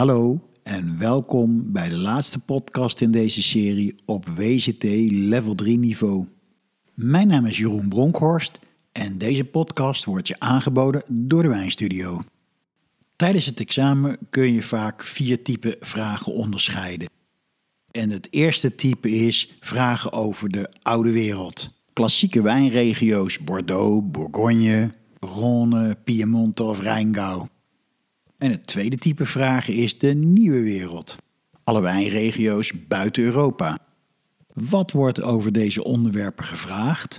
Hallo en welkom bij de laatste podcast in deze serie op WCT Level 3 niveau. Mijn naam is Jeroen Bronkhorst en deze podcast wordt je aangeboden door de Wijnstudio. Tijdens het examen kun je vaak vier typen vragen onderscheiden. En het eerste type is vragen over de oude wereld. Klassieke wijnregio's Bordeaux, Bourgogne, Rhône, Piemonte of Rijngau. En het tweede type vragen is de nieuwe wereld. Alle wijnregio's buiten Europa. Wat wordt over deze onderwerpen gevraagd?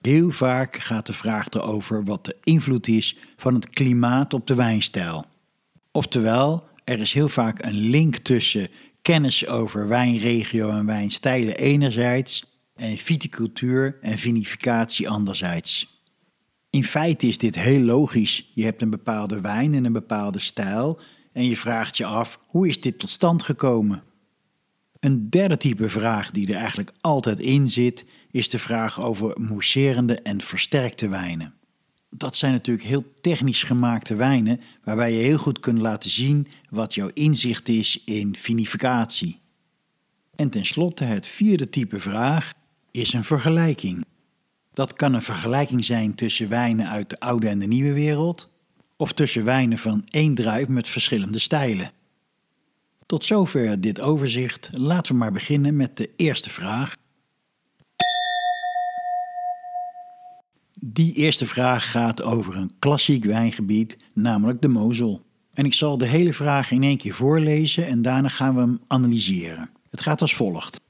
Heel vaak gaat de vraag erover wat de invloed is van het klimaat op de wijnstijl. Oftewel, er is heel vaak een link tussen kennis over wijnregio en wijnstijlen enerzijds en viticultuur en vinificatie anderzijds. In feite is dit heel logisch. Je hebt een bepaalde wijn en een bepaalde stijl en je vraagt je af hoe is dit tot stand gekomen? Een derde type vraag die er eigenlijk altijd in zit, is de vraag over mousserende en versterkte wijnen. Dat zijn natuurlijk heel technisch gemaakte wijnen, waarbij je heel goed kunt laten zien wat jouw inzicht is in vinificatie. En tenslotte het vierde type vraag is een vergelijking. Dat kan een vergelijking zijn tussen wijnen uit de oude en de nieuwe wereld, of tussen wijnen van één druif met verschillende stijlen. Tot zover dit overzicht. Laten we maar beginnen met de eerste vraag. Die eerste vraag gaat over een klassiek wijngebied, namelijk de Mozel. En ik zal de hele vraag in één keer voorlezen en daarna gaan we hem analyseren. Het gaat als volgt.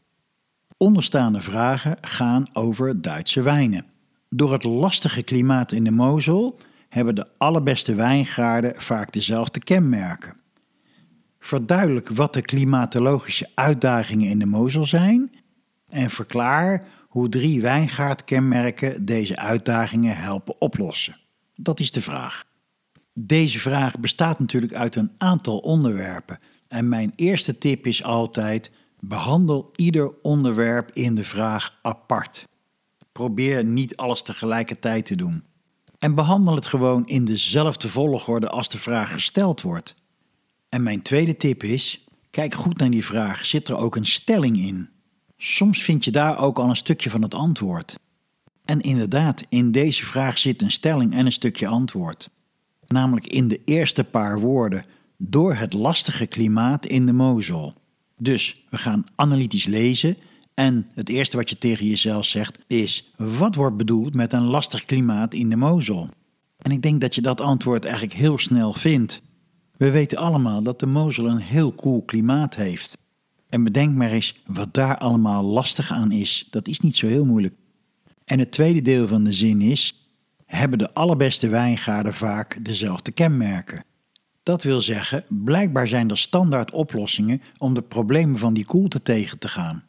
Onderstaande vragen gaan over Duitse wijnen. Door het lastige klimaat in de Mozel hebben de allerbeste wijngaarden vaak dezelfde kenmerken. Verduidelijk wat de klimatologische uitdagingen in de Mozel zijn en verklaar hoe drie wijngaardkenmerken deze uitdagingen helpen oplossen. Dat is de vraag. Deze vraag bestaat natuurlijk uit een aantal onderwerpen en mijn eerste tip is altijd Behandel ieder onderwerp in de vraag apart. Probeer niet alles tegelijkertijd te doen. En behandel het gewoon in dezelfde volgorde als de vraag gesteld wordt. En mijn tweede tip is: kijk goed naar die vraag. Zit er ook een stelling in? Soms vind je daar ook al een stukje van het antwoord. En inderdaad, in deze vraag zit een stelling en een stukje antwoord. Namelijk in de eerste paar woorden: door het lastige klimaat in de Mozel. Dus we gaan analytisch lezen. En het eerste wat je tegen jezelf zegt is: wat wordt bedoeld met een lastig klimaat in de Mozel? En ik denk dat je dat antwoord eigenlijk heel snel vindt. We weten allemaal dat de Mozel een heel koel klimaat heeft. En bedenk maar eens wat daar allemaal lastig aan is. Dat is niet zo heel moeilijk. En het tweede deel van de zin is: hebben de allerbeste wijngaarden vaak dezelfde kenmerken? Dat wil zeggen, blijkbaar zijn er standaard oplossingen om de problemen van die koelte tegen te gaan.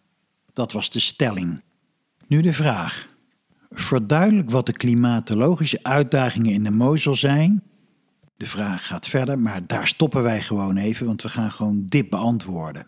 Dat was de stelling. Nu de vraag. Verduidelijk wat de klimatologische uitdagingen in de Mozel zijn. De vraag gaat verder, maar daar stoppen wij gewoon even, want we gaan gewoon dit beantwoorden.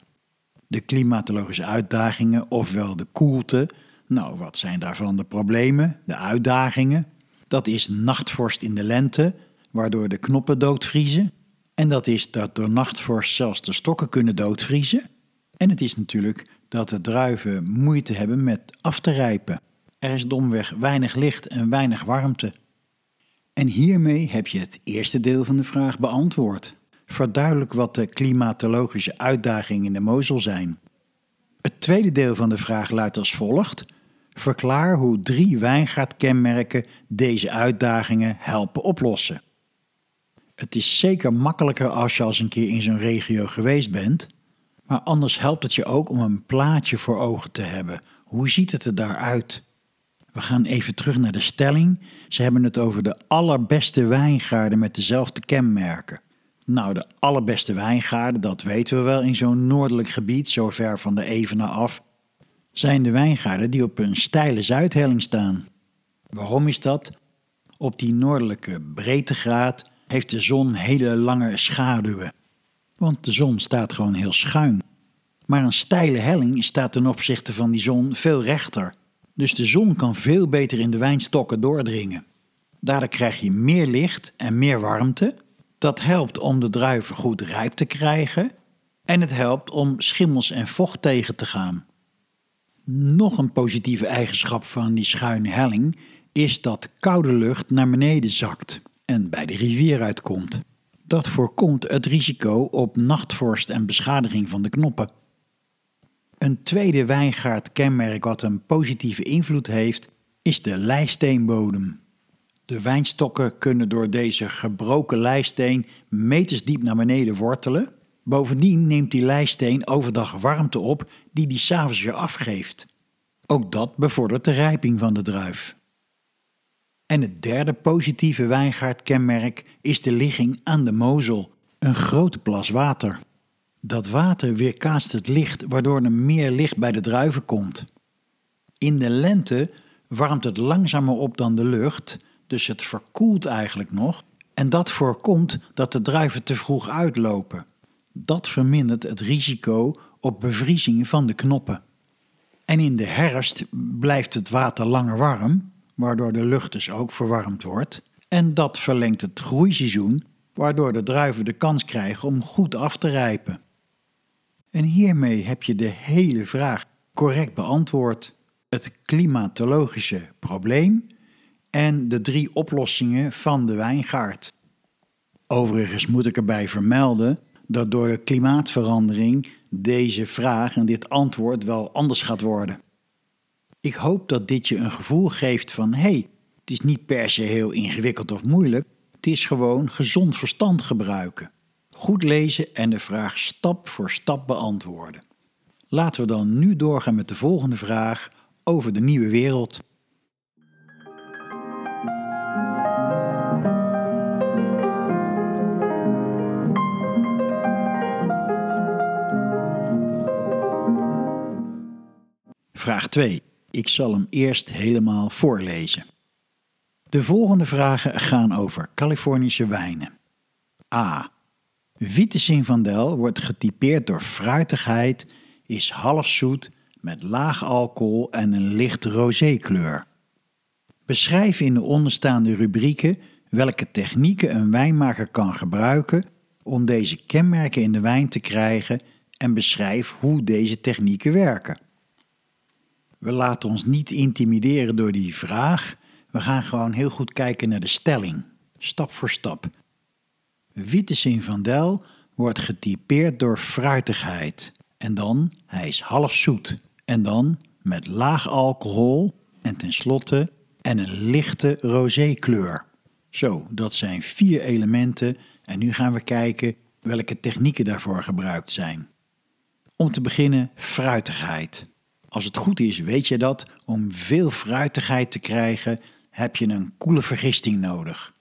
De klimatologische uitdagingen, ofwel de koelte. Nou, wat zijn daarvan de problemen, de uitdagingen? Dat is nachtvorst in de lente, waardoor de knoppen doodvriezen. En dat is dat door nachtvorst zelfs de stokken kunnen doodvriezen. En het is natuurlijk dat de druiven moeite hebben met af te rijpen. Er is domweg weinig licht en weinig warmte. En hiermee heb je het eerste deel van de vraag beantwoord. Verduidelijk wat de klimatologische uitdagingen in de Mozel zijn. Het tweede deel van de vraag luidt als volgt: Verklaar hoe drie wijngaardkenmerken deze uitdagingen helpen oplossen. Het is zeker makkelijker als je als een keer in zo'n regio geweest bent, maar anders helpt het je ook om een plaatje voor ogen te hebben. Hoe ziet het er daaruit? We gaan even terug naar de stelling. Ze hebben het over de allerbeste wijngaarden met dezelfde kenmerken. Nou, de allerbeste wijngaarden, dat weten we wel in zo'n noordelijk gebied, zo ver van de Evenaar af, zijn de wijngaarden die op een steile zuidhelling staan. Waarom is dat? Op die noordelijke breedtegraad heeft de zon hele lange schaduwen. Want de zon staat gewoon heel schuin. Maar een steile helling staat ten opzichte van die zon veel rechter. Dus de zon kan veel beter in de wijnstokken doordringen. Daardoor krijg je meer licht en meer warmte. Dat helpt om de druiven goed rijp te krijgen en het helpt om schimmels en vocht tegen te gaan. Nog een positieve eigenschap van die schuine helling is dat koude lucht naar beneden zakt en bij de rivier uitkomt. Dat voorkomt het risico op nachtvorst en beschadiging van de knoppen. Een tweede wijngaardkenmerk wat een positieve invloed heeft, is de lijsteenbodem. De wijnstokken kunnen door deze gebroken lijsteen meters diep naar beneden wortelen. Bovendien neemt die lijsteen overdag warmte op die die s'avonds weer afgeeft. Ook dat bevordert de rijping van de druif. En het derde positieve wijngaardkenmerk is de ligging aan de Mozel, een grote plas water. Dat water weerkaatst het licht, waardoor er meer licht bij de druiven komt. In de lente warmt het langzamer op dan de lucht, dus het verkoelt eigenlijk nog. En dat voorkomt dat de druiven te vroeg uitlopen. Dat vermindert het risico op bevriezing van de knoppen. En in de herfst blijft het water langer warm, waardoor de lucht dus ook verwarmd wordt. En dat verlengt het groeiseizoen, waardoor de druiven de kans krijgen om goed af te rijpen. En hiermee heb je de hele vraag correct beantwoord. Het klimatologische probleem en de drie oplossingen van de wijngaard. Overigens moet ik erbij vermelden dat door de klimaatverandering deze vraag en dit antwoord wel anders gaat worden. Ik hoop dat dit je een gevoel geeft van hé, hey, het is niet per se heel ingewikkeld of moeilijk, het is gewoon gezond verstand gebruiken. Goed lezen en de vraag stap voor stap beantwoorden. Laten we dan nu doorgaan met de volgende vraag over de nieuwe wereld. Vraag 2. Ik zal hem eerst helemaal voorlezen. De volgende vragen gaan over Californische wijnen. A. Witte Zinfandel wordt getypeerd door fruitigheid, is half zoet met laag alcohol en een licht rosé kleur. Beschrijf in de onderstaande rubrieken welke technieken een wijnmaker kan gebruiken om deze kenmerken in de wijn te krijgen en beschrijf hoe deze technieken werken. We laten ons niet intimideren door die vraag. We gaan gewoon heel goed kijken naar de stelling, stap voor stap. Witte Zinfandel wordt getypeerd door fruitigheid. En dan, hij is half zoet. En dan met laag alcohol en tenslotte en een lichte rosé kleur. Zo, dat zijn vier elementen en nu gaan we kijken welke technieken daarvoor gebruikt zijn. Om te beginnen fruitigheid. Als het goed is, weet je dat om veel fruitigheid te krijgen, heb je een koele vergisting nodig.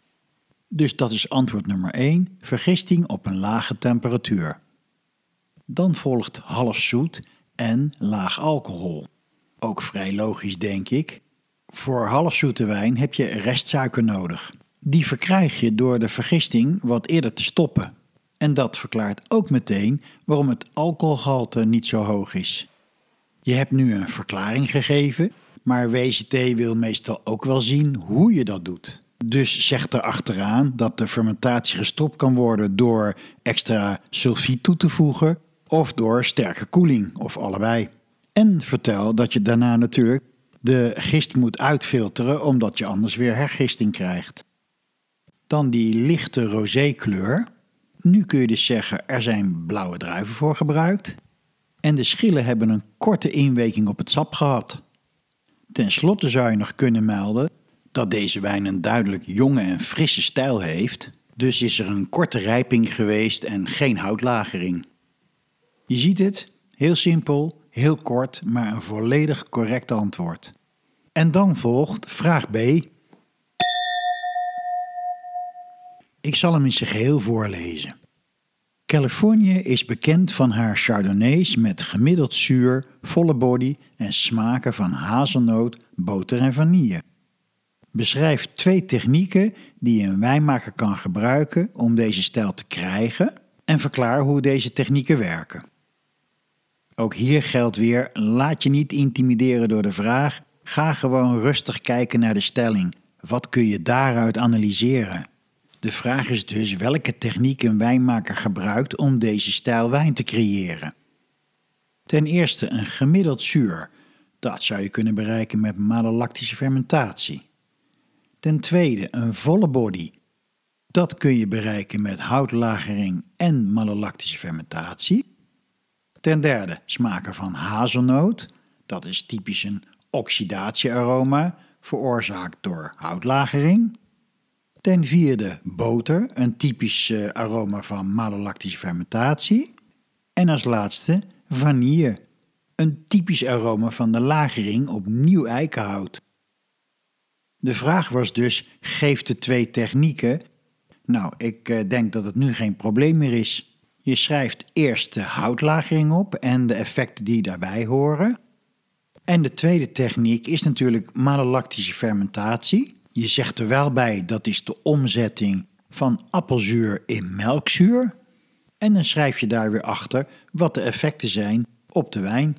Dus dat is antwoord nummer 1, vergisting op een lage temperatuur. Dan volgt half zoet en laag alcohol. Ook vrij logisch, denk ik. Voor halfzoete wijn heb je restsuiker nodig. Die verkrijg je door de vergisting wat eerder te stoppen. En dat verklaart ook meteen waarom het alcoholgehalte niet zo hoog is. Je hebt nu een verklaring gegeven, maar WCT wil meestal ook wel zien hoe je dat doet. Dus zegt er achteraan dat de fermentatie gestopt kan worden door extra sulfiet toe te voegen of door sterke koeling of allebei. En vertel dat je daarna natuurlijk de gist moet uitfilteren omdat je anders weer hergisting krijgt. Dan die lichte rosé kleur. Nu kun je dus zeggen er zijn blauwe druiven voor gebruikt en de schillen hebben een korte inweking op het sap gehad. Ten slotte zou je nog kunnen melden dat deze wijn een duidelijk jonge en frisse stijl heeft, dus is er een korte rijping geweest en geen houtlagering. Je ziet het, heel simpel, heel kort, maar een volledig correct antwoord. En dan volgt vraag B. Ik zal hem in zijn geheel voorlezen. Californië is bekend van haar chardonnays met gemiddeld zuur, volle body en smaken van hazelnoot, boter en vanille. Beschrijf twee technieken die een wijnmaker kan gebruiken om deze stijl te krijgen en verklaar hoe deze technieken werken. Ook hier geldt weer: laat je niet intimideren door de vraag, ga gewoon rustig kijken naar de stelling. Wat kun je daaruit analyseren? De vraag is dus welke techniek een wijnmaker gebruikt om deze stijl wijn te creëren. Ten eerste een gemiddeld zuur. Dat zou je kunnen bereiken met malolactische fermentatie. Ten tweede een volle body. Dat kun je bereiken met houtlagering en malolactische fermentatie. Ten derde smaken van hazelnoot. Dat is typisch een oxidatiearoma, veroorzaakt door houtlagering. Ten vierde boter, een typisch eh, aroma van malolactische fermentatie. En als laatste vanille, een typisch aroma van de lagering op nieuw eikenhout. De vraag was dus: geeft de twee technieken? Nou, ik eh, denk dat het nu geen probleem meer is. Je schrijft eerst de houtlagering op en de effecten die daarbij horen. En de tweede techniek is natuurlijk malolactische fermentatie. Je zegt er wel bij dat is de omzetting van appelzuur in melkzuur. En dan schrijf je daar weer achter wat de effecten zijn op de wijn.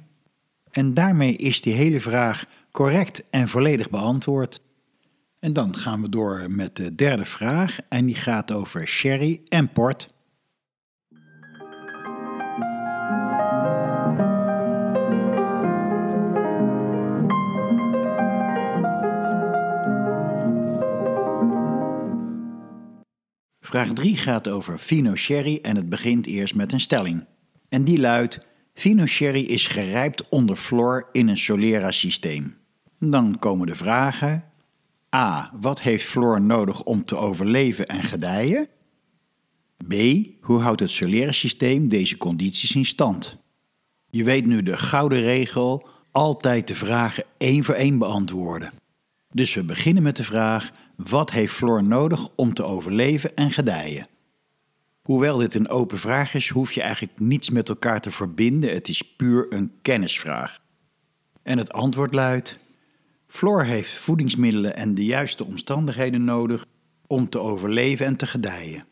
En daarmee is die hele vraag correct en volledig beantwoord. En dan gaan we door met de derde vraag en die gaat over sherry en port. Vraag 3 gaat over Fino Sherry en het begint eerst met een stelling. En die luidt: Fino Sherry is gerijpt onder floor in een Solera systeem. Dan komen de vragen: A. Wat heeft floor nodig om te overleven en gedijen? B. Hoe houdt het Solera systeem deze condities in stand? Je weet nu de gouden regel: altijd de vragen één voor één beantwoorden. Dus we beginnen met de vraag: wat heeft Floor nodig om te overleven en gedijen? Hoewel dit een open vraag is, hoef je eigenlijk niets met elkaar te verbinden. Het is puur een kennisvraag. En het antwoord luidt: Floor heeft voedingsmiddelen en de juiste omstandigheden nodig om te overleven en te gedijen.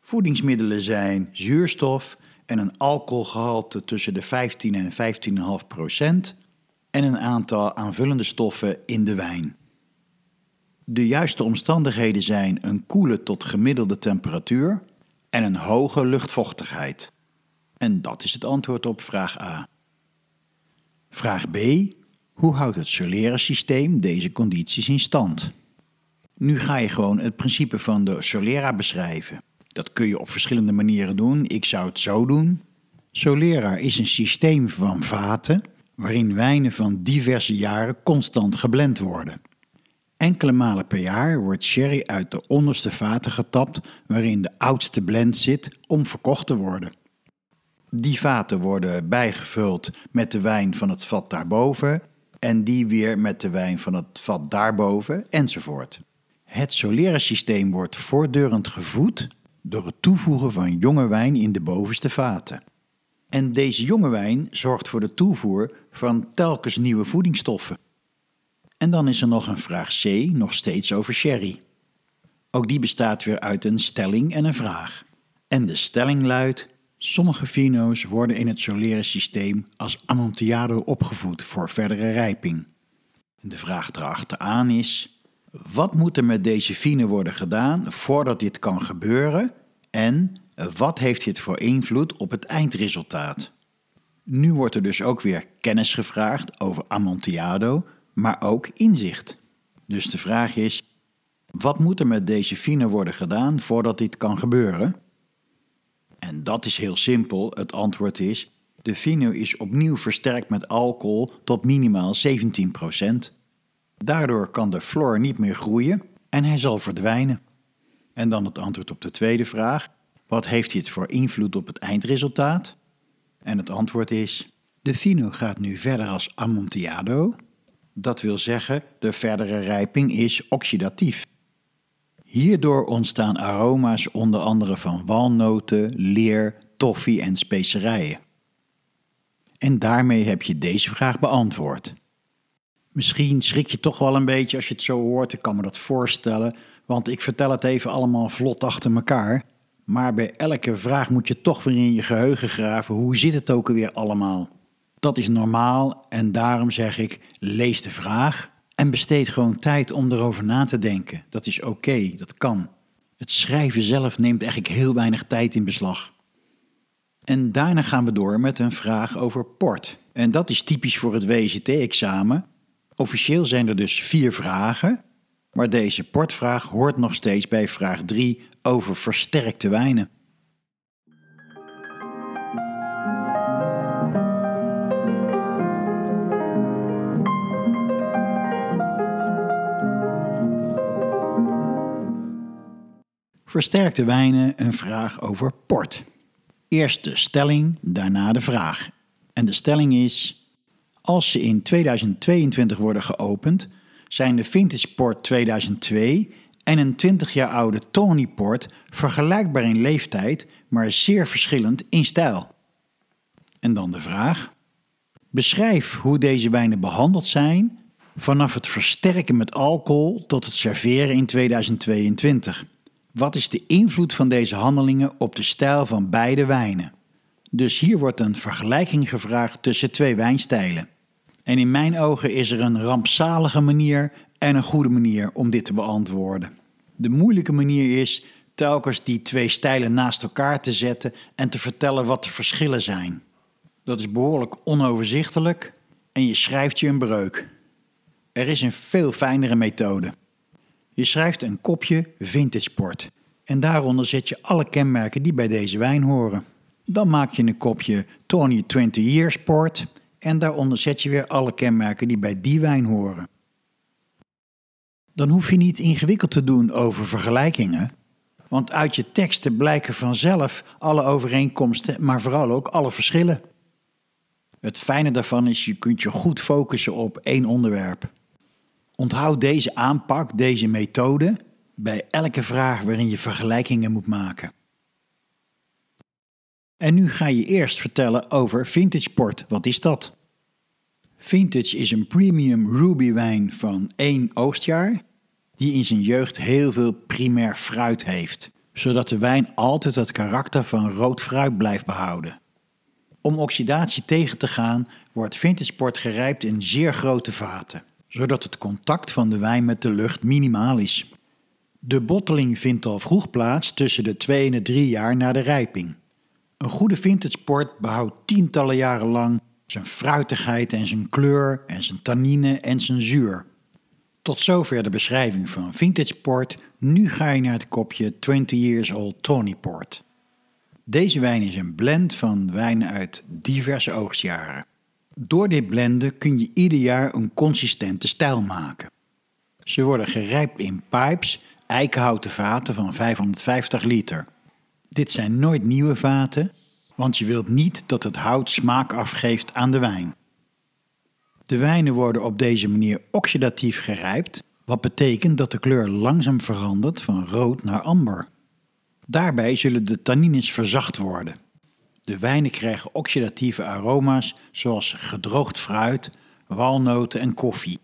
Voedingsmiddelen zijn zuurstof en een alcoholgehalte tussen de 15 en 15,5 procent en een aantal aanvullende stoffen in de wijn. De juiste omstandigheden zijn een koele tot gemiddelde temperatuur en een hoge luchtvochtigheid. En dat is het antwoord op vraag A. Vraag B. Hoe houdt het Solera-systeem deze condities in stand? Nu ga je gewoon het principe van de Solera beschrijven. Dat kun je op verschillende manieren doen. Ik zou het zo doen. Solera is een systeem van vaten waarin wijnen van diverse jaren constant geblend worden. Enkele malen per jaar wordt sherry uit de onderste vaten getapt waarin de oudste blend zit om verkocht te worden. Die vaten worden bijgevuld met de wijn van het vat daarboven en die weer met de wijn van het vat daarboven enzovoort. Het Solera systeem wordt voortdurend gevoed door het toevoegen van jonge wijn in de bovenste vaten. En deze jonge wijn zorgt voor de toevoer van telkens nieuwe voedingsstoffen. En dan is er nog een vraag C, nog steeds over sherry. Ook die bestaat weer uit een stelling en een vraag. En de stelling luidt: Sommige vino's worden in het solere systeem als Amontillado opgevoed voor verdere rijping. De vraag erachteraan is: wat moet er met deze vino worden gedaan voordat dit kan gebeuren? En wat heeft dit voor invloed op het eindresultaat? Nu wordt er dus ook weer kennis gevraagd over Amontillado, maar ook inzicht. Dus de vraag is: wat moet er met deze fine worden gedaan voordat dit kan gebeuren? En dat is heel simpel. Het antwoord is: de fino is opnieuw versterkt met alcohol tot minimaal 17%. Daardoor kan de floor niet meer groeien en hij zal verdwijnen. En dan het antwoord op de tweede vraag: wat heeft dit voor invloed op het eindresultaat? En het antwoord is: de fino gaat nu verder als Amontillado, dat wil zeggen, de verdere rijping is oxidatief. Hierdoor ontstaan aroma's onder andere van walnoten, leer, toffee en specerijen. En daarmee heb je deze vraag beantwoord. Misschien schrik je toch wel een beetje als je het zo hoort, ik kan me dat voorstellen, want ik vertel het even allemaal vlot achter elkaar. Maar bij elke vraag moet je toch weer in je geheugen graven, hoe zit het ook alweer allemaal? Dat is normaal en daarom zeg ik: lees de vraag en besteed gewoon tijd om erover na te denken. Dat is oké, dat kan. Het schrijven zelf neemt eigenlijk heel weinig tijd in beslag. En daarna gaan we door met een vraag over port. En dat is typisch voor het WGT-examen. Officieel zijn er dus vier vragen, maar deze portvraag hoort nog steeds bij vraag 3 over versterkte wijnen. Versterkte wijnen, een vraag over port. Eerst de stelling, daarna de vraag. En de stelling is: als ze in 2022 worden geopend, zijn de Vintage Port 2002 en een 20 jaar oude Tony Port vergelijkbaar in leeftijd, maar zeer verschillend in stijl. En dan de vraag: beschrijf hoe deze wijnen behandeld zijn vanaf het versterken met alcohol tot het serveren in 2022. Wat is de invloed van deze handelingen op de stijl van beide wijnen? Dus hier wordt een vergelijking gevraagd tussen twee wijnstijlen. En in mijn ogen is er een rampzalige manier en een goede manier om dit te beantwoorden. De moeilijke manier is telkens die twee stijlen naast elkaar te zetten en te vertellen wat de verschillen zijn. Dat is behoorlijk onoverzichtelijk en je schrijft je een breuk. Er is een veel fijnere methode. Je schrijft een kopje Vintage Port en daaronder zet je alle kenmerken die bij deze wijn horen. Dan maak je een kopje Tony 20 Years Port en daaronder zet je weer alle kenmerken die bij die wijn horen. Dan hoef je niet ingewikkeld te doen over vergelijkingen, want uit je teksten blijken vanzelf alle overeenkomsten, maar vooral ook alle verschillen. Het fijne daarvan is, je kunt je goed focussen op één onderwerp. Onthoud deze aanpak, deze methode, bij elke vraag waarin je vergelijkingen moet maken. En nu ga je eerst vertellen over vintage port. Wat is dat? Vintage is een premium ruby wijn van één oogstjaar die in zijn jeugd heel veel primair fruit heeft, zodat de wijn altijd het karakter van rood fruit blijft behouden. Om oxidatie tegen te gaan wordt vintage port gerijpt in zeer grote vaten, zodat het contact van de wijn met de lucht minimaal is. De botteling vindt al vroeg plaats tussen de 2 en de 3 jaar na de rijping. Een goede vintage port behoudt tientallen jaren lang zijn fruitigheid en zijn kleur en zijn tannine en zijn zuur. Tot zover de beschrijving van vintage port. Nu ga je naar het kopje 20 Years Old Tony Port. Deze wijn is een blend van wijnen uit diverse oogstjaren. Door dit blenden kun je ieder jaar een consistente stijl maken. Ze worden gerijpt in pipes, eikenhouten vaten van 550 liter. Dit zijn nooit nieuwe vaten, want je wilt niet dat het hout smaak afgeeft aan de wijn. De wijnen worden op deze manier oxidatief gerijpt, wat betekent dat de kleur langzaam verandert van rood naar amber. Daarbij zullen de tannines verzacht worden. De wijnen krijgen oxidatieve aroma's zoals gedroogd fruit, walnoten en koffie.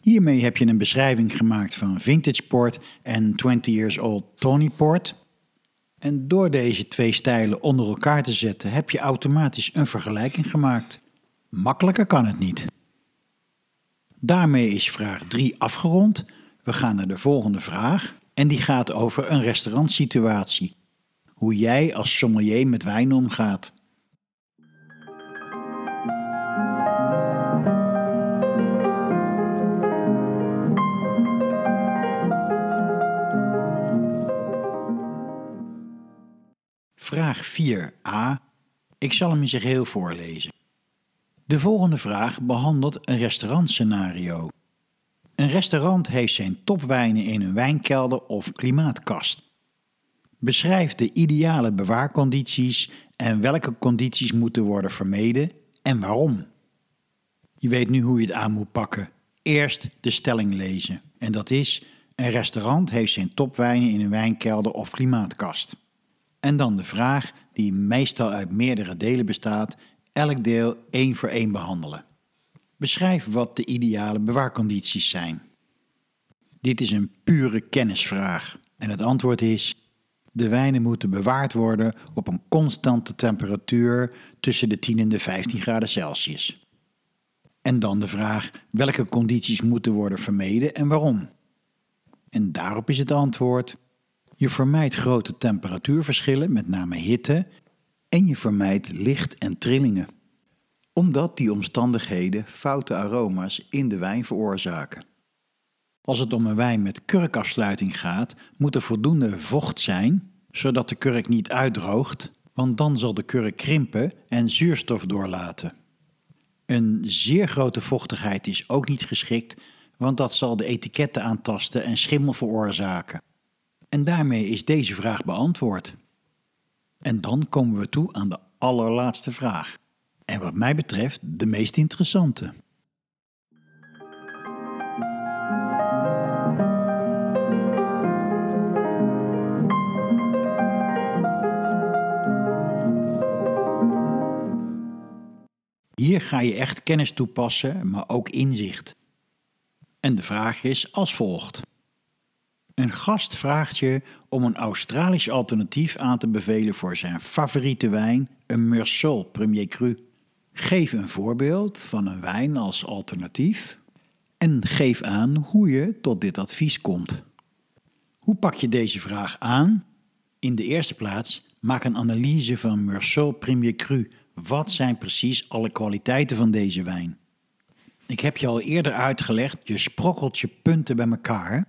Hiermee heb je een beschrijving gemaakt van vintage port en 20 years old Tony port. En door deze twee stijlen onder elkaar te zetten heb je automatisch een vergelijking gemaakt. Makkelijker kan het niet. Daarmee is vraag 3 afgerond. We gaan naar de volgende vraag en die gaat over een restaurantsituatie. Hoe jij als sommelier met wijn omgaat. Vraag 4a. Ik zal hem in zijn geheel voorlezen. De volgende vraag behandelt een restaurantscenario. Een restaurant heeft zijn topwijnen in een wijnkelder of klimaatkast. Beschrijf de ideale bewaarcondities en welke condities moeten worden vermeden en waarom. Je weet nu hoe je het aan moet pakken. Eerst de stelling lezen. En dat is: een restaurant heeft zijn topwijnen in een wijnkelder of klimaatkast. En dan de vraag, die meestal uit meerdere delen bestaat, elk deel één voor één behandelen. Beschrijf wat de ideale bewaarcondities zijn. Dit is een pure kennisvraag en het antwoord is: de wijnen moeten bewaard worden op een constante temperatuur tussen de 10 en de 15 graden Celsius. En dan de vraag: welke condities moeten worden vermeden en waarom? En daarop is het antwoord: Je vermijdt grote temperatuurverschillen, met name hitte, en je vermijdt licht en trillingen. Omdat die omstandigheden foute aroma's in de wijn veroorzaken. Als het om een wijn met kurkafsluiting gaat, moet er voldoende vocht zijn, zodat de kurk niet uitdroogt, want dan zal de kurk krimpen en zuurstof doorlaten. Een zeer grote vochtigheid is ook niet geschikt, want dat zal de etiketten aantasten en schimmel veroorzaken. En daarmee is deze vraag beantwoord. En dan komen we toe aan de allerlaatste vraag. En wat mij betreft de meest interessante. Hier ga je echt kennis toepassen, maar ook inzicht. En de vraag is als volgt. Een gast vraagt je om een Australisch alternatief aan te bevelen voor zijn favoriete wijn, een Meursault Premier Cru. Geef een voorbeeld van een wijn als alternatief en geef aan hoe je tot dit advies komt. Hoe pak je deze vraag aan? In de eerste plaats, maak een analyse van Meursault Premier Cru. Wat zijn precies alle kwaliteiten van deze wijn? Ik heb je al eerder uitgelegd, je sprokkelt je punten bij elkaar.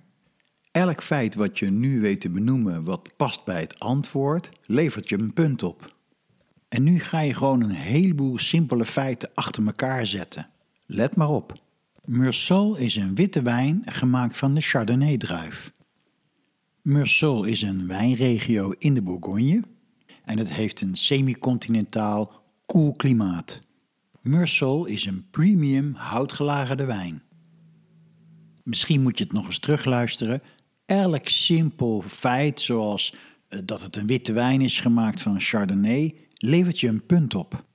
Elk feit wat je nu weet te benoemen wat past bij het antwoord, levert je een punt op. En nu ga je gewoon een heleboel simpele feiten achter elkaar zetten. Let maar op. Meursault is een witte wijn gemaakt van de Chardonnay-druif. Meursault is een wijnregio in de Bourgogne en het heeft een semi-continentaal koel klimaat. Meursault is een premium houtgelagerde wijn. Misschien moet je het nog eens terugluisteren. Elk simpel feit, zoals eh, dat het een witte wijn is gemaakt van Chardonnay, levert je een punt op.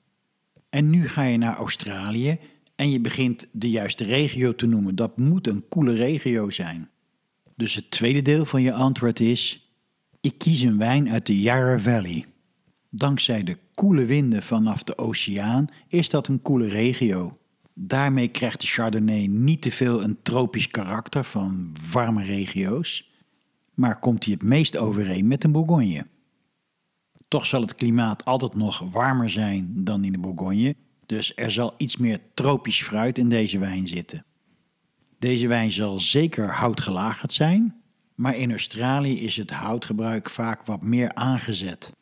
En nu ga je naar Australië en je begint de juiste regio te noemen. Dat moet een koele regio zijn. Dus het tweede deel van je antwoord is: ik kies een wijn uit de Yarra Valley. Dankzij de koele winden vanaf de oceaan is dat een koele regio. Daarmee krijgt de Chardonnay niet te veel een tropisch karakter van warme regio's, maar komt hij het meest overeen met een Bourgogne. Toch zal het klimaat altijd nog warmer zijn dan in de Bourgogne, dus er zal iets meer tropisch fruit in deze wijn zitten. Deze wijn zal zeker houtgelagerd zijn, maar in Australië is het houtgebruik vaak wat meer aangezet.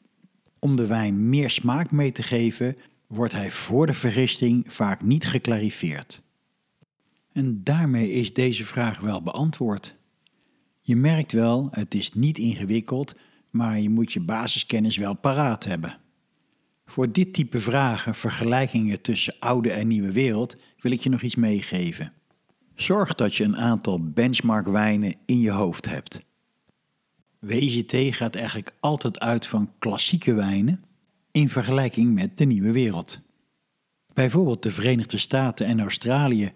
Om de wijn meer smaak mee te geven, wordt hij voor de vergisting vaak niet geklarifeerd. En daarmee is deze vraag wel beantwoord. Je merkt wel, het is niet ingewikkeld, maar je moet je basiskennis wel paraat hebben. Voor dit type vragen, vergelijkingen tussen oude en nieuwe wereld, wil ik je nog iets meegeven. Zorg dat je een aantal benchmark wijnen in je hoofd hebt. WGT gaat eigenlijk altijd uit van klassieke wijnen in vergelijking met de nieuwe wereld. Bijvoorbeeld de Verenigde Staten en Australië.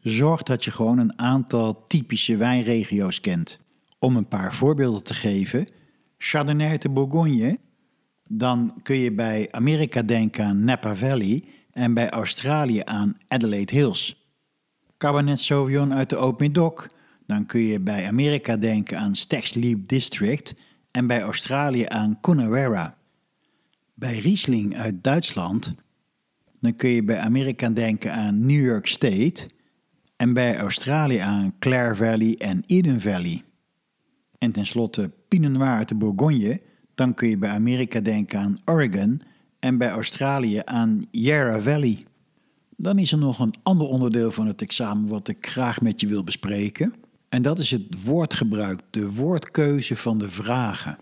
Zorg dat je gewoon een aantal typische wijnregio's kent. Om een paar voorbeelden te geven, Chardonnay de Bourgogne, dan kun je bij Amerika denken aan Napa Valley en bij Australië aan Adelaide Hills. Cabernet Sauvignon uit de Haute-Médoc, dan kun je bij Amerika denken aan Stags District en bij Australië aan Coonawarra. Bij Riesling uit Duitsland, dan kun je bij Amerika denken aan New York State en bij Australië aan Clare Valley en Eden Valley. En tenslotte Pinot Noir uit de Bourgogne, dan kun je bij Amerika denken aan Oregon en bij Australië aan Yarra Valley. Dan is er nog een ander onderdeel van het examen wat ik graag met je wil bespreken. En dat is het woordgebruik, de woordkeuze van de vragen.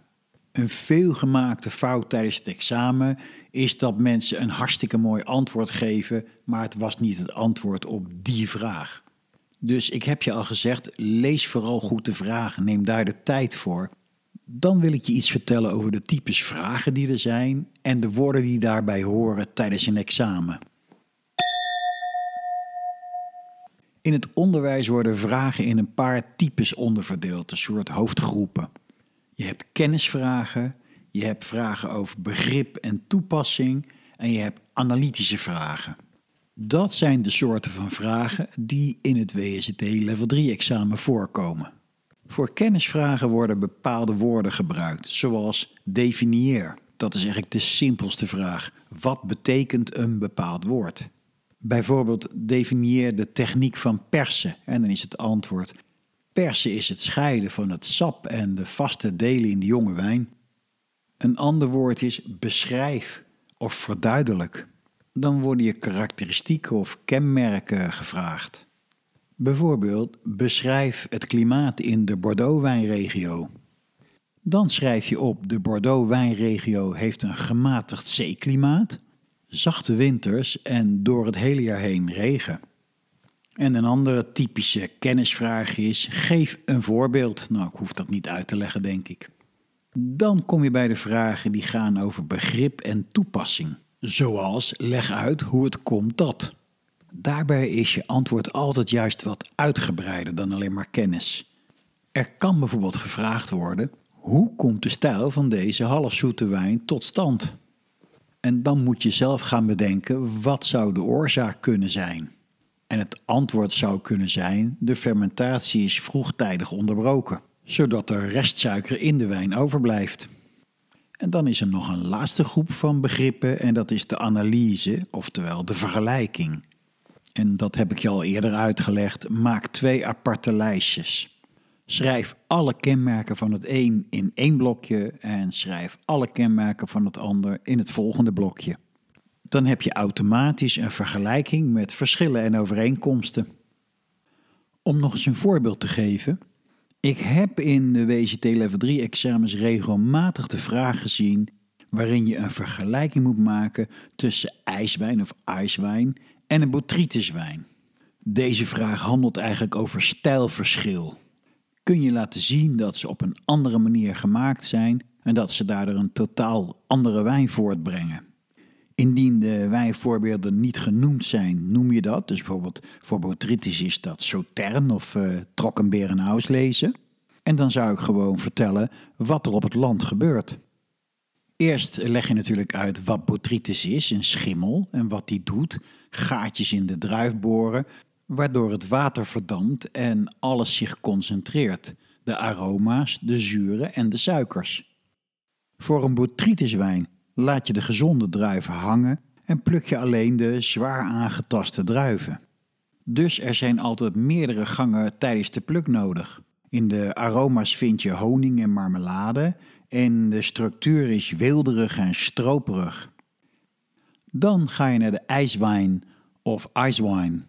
Een veelgemaakte fout tijdens het examen is dat mensen een hartstikke mooi antwoord geven, maar het was niet het antwoord op die vraag. Dus ik heb je al gezegd, lees vooral goed de vragen, neem daar de tijd voor. Dan wil ik je iets vertellen over de types vragen die er zijn en de woorden die daarbij horen tijdens een examen. In het onderwijs worden vragen in een paar types onderverdeeld, een soort hoofdgroepen. Je hebt kennisvragen, je hebt vragen over begrip en toepassing en je hebt analytische vragen. Dat zijn de soorten van vragen die in het WSET Level 3 examen voorkomen. Voor kennisvragen worden bepaalde woorden gebruikt, zoals definieer. Dat is eigenlijk de simpelste vraag. Wat betekent een bepaald woord? Bijvoorbeeld definieer de techniek van persen en dan is het antwoord Persen is het scheiden van het sap en de vaste delen in de jonge wijn. Een ander woord is beschrijf of verduidelijk. Dan worden je karakteristieken of kenmerken gevraagd. Bijvoorbeeld beschrijf het klimaat in de Bordeaux-wijnregio. Dan schrijf je op de Bordeaux-wijnregio heeft een gematigd zeeklimaat, zachte winters en door het hele jaar heen regen. En een andere typische kennisvraag is: geef een voorbeeld. Nou, ik hoef dat niet uit te leggen, denk ik. Dan kom je bij de vragen die gaan over begrip en toepassing. Zoals leg uit hoe het komt dat. Daarbij is je antwoord altijd juist wat uitgebreider dan alleen maar kennis. Er kan bijvoorbeeld gevraagd worden: hoe komt de stijl van deze halfzoete wijn tot stand? En dan moet je zelf gaan bedenken wat zou de oorzaak kunnen zijn. En het antwoord zou kunnen zijn: de fermentatie is vroegtijdig onderbroken, zodat er restsuiker in de wijn overblijft. En dan is er nog een laatste groep van begrippen en dat is de analyse, oftewel de vergelijking. En dat heb ik je al eerder uitgelegd. Maak twee aparte lijstjes. Schrijf alle kenmerken van het een in één blokje en schrijf alle kenmerken van het ander in het volgende blokje dan heb je automatisch een vergelijking met verschillen en overeenkomsten. Om nog eens een voorbeeld te geven. Ik heb in de WCT Level 3 examens regelmatig de vraag gezien waarin je een vergelijking moet maken tussen ijswijn of ijswijn en een botrytiswijn. Deze vraag handelt eigenlijk over stijlverschil. Kun je laten zien dat ze op een andere manier gemaakt zijn en dat ze daardoor een totaal andere wijn voortbrengen? Indien de wijnvoorbeelden niet genoemd zijn, noem je dat. Dus bijvoorbeeld voor botrytis is dat Sautern of uh. En dan zou ik gewoon vertellen wat er op het land gebeurt. Eerst leg je natuurlijk uit wat botrytis is, een schimmel, en wat die doet. Gaatjes in de druif boren, waardoor het water verdampt en alles zich concentreert. De aroma's, de zuren en de suikers. Voor een botrytiswijn laat je de gezonde druiven hangen en pluk je alleen de zwaar aangetaste druiven. Dus er zijn altijd meerdere gangen tijdens de pluk nodig. In de aroma's vind je honing en marmelade en de structuur is wilderig en stroperig. Dan ga je naar de ijswijn of icewine.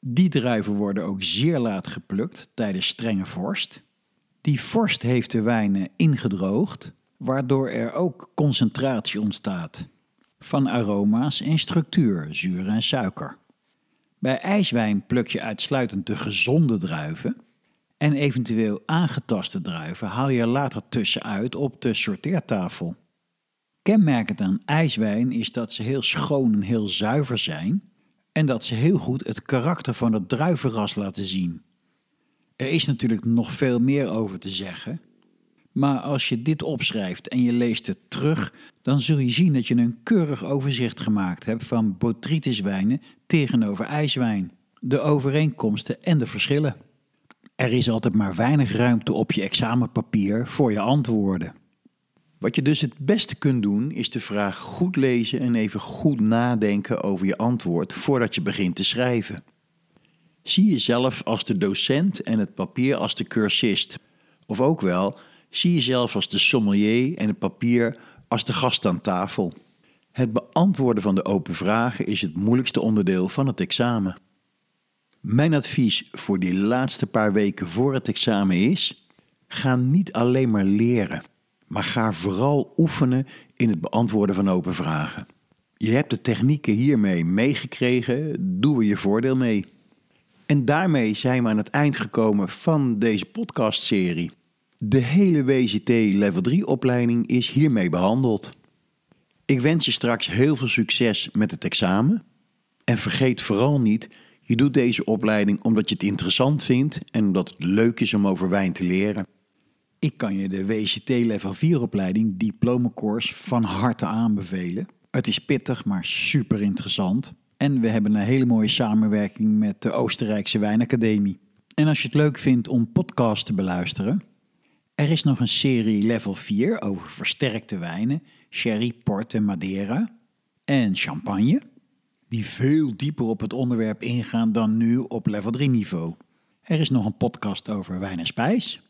Die druiven worden ook zeer laat geplukt tijdens strenge vorst. Die vorst heeft de wijnen ingedroogd waardoor er ook concentratie ontstaat van aroma's en structuur, zuur en suiker. Bij ijswijn pluk je uitsluitend de gezonde druiven en eventueel aangetaste druiven haal je later tussenuit op de sorteertafel. Kenmerkend aan ijswijn is dat ze heel schoon en heel zuiver zijn en dat ze heel goed het karakter van het druivenras laten zien. Er is natuurlijk nog veel meer over te zeggen, maar als je dit opschrijft en je leest het terug, dan zul je zien dat je een keurig overzicht gemaakt hebt van botrytiswijnen tegenover ijswijn, de overeenkomsten en de verschillen. Er is altijd maar weinig ruimte op je examenpapier voor je antwoorden. Wat je dus het beste kunt doen, is de vraag goed lezen en even goed nadenken over je antwoord voordat je begint te schrijven. Zie jezelf als de docent en het papier als de cursist. Of ook wel, zie jezelf als de sommelier en het papier als de gast aan tafel. Het beantwoorden van de open vragen is het moeilijkste onderdeel van het examen. Mijn advies voor die laatste paar weken voor het examen is: ga niet alleen maar leren, maar ga vooral oefenen in het beantwoorden van open vragen. Je hebt de technieken hiermee meegekregen, doe er je voordeel mee. En daarmee zijn we aan het eind gekomen van deze podcastserie. De hele WCT Level 3 opleiding is hiermee behandeld. Ik wens je straks heel veel succes met het examen. En vergeet vooral niet, je doet deze opleiding omdat je het interessant vindt en omdat het leuk is om over wijn te leren. Ik kan je de WCT Level 4 opleiding Diploma Course van harte aanbevelen. Het is pittig, maar super interessant. En we hebben een hele mooie samenwerking met de Oostenrijkse Wijnacademie. En als je het leuk vindt om podcasts te beluisteren, er is nog een serie Level 4 over versterkte wijnen, sherry, port en madeira en champagne, die veel dieper op het onderwerp ingaan dan nu op level 3 niveau. Er is nog een podcast over wijn en spijs.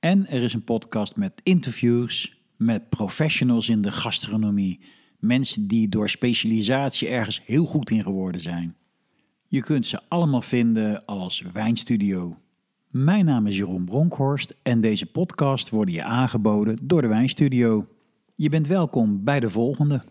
En er is een podcast met interviews met professionals in de gastronomie. Mensen die door specialisatie ergens heel goed in geworden zijn. Je kunt ze allemaal vinden als Wijnstudio. Mijn naam is Jeroen Bronkhorst en deze podcast worden je aangeboden door de Wijnstudio. Je bent welkom bij de volgende.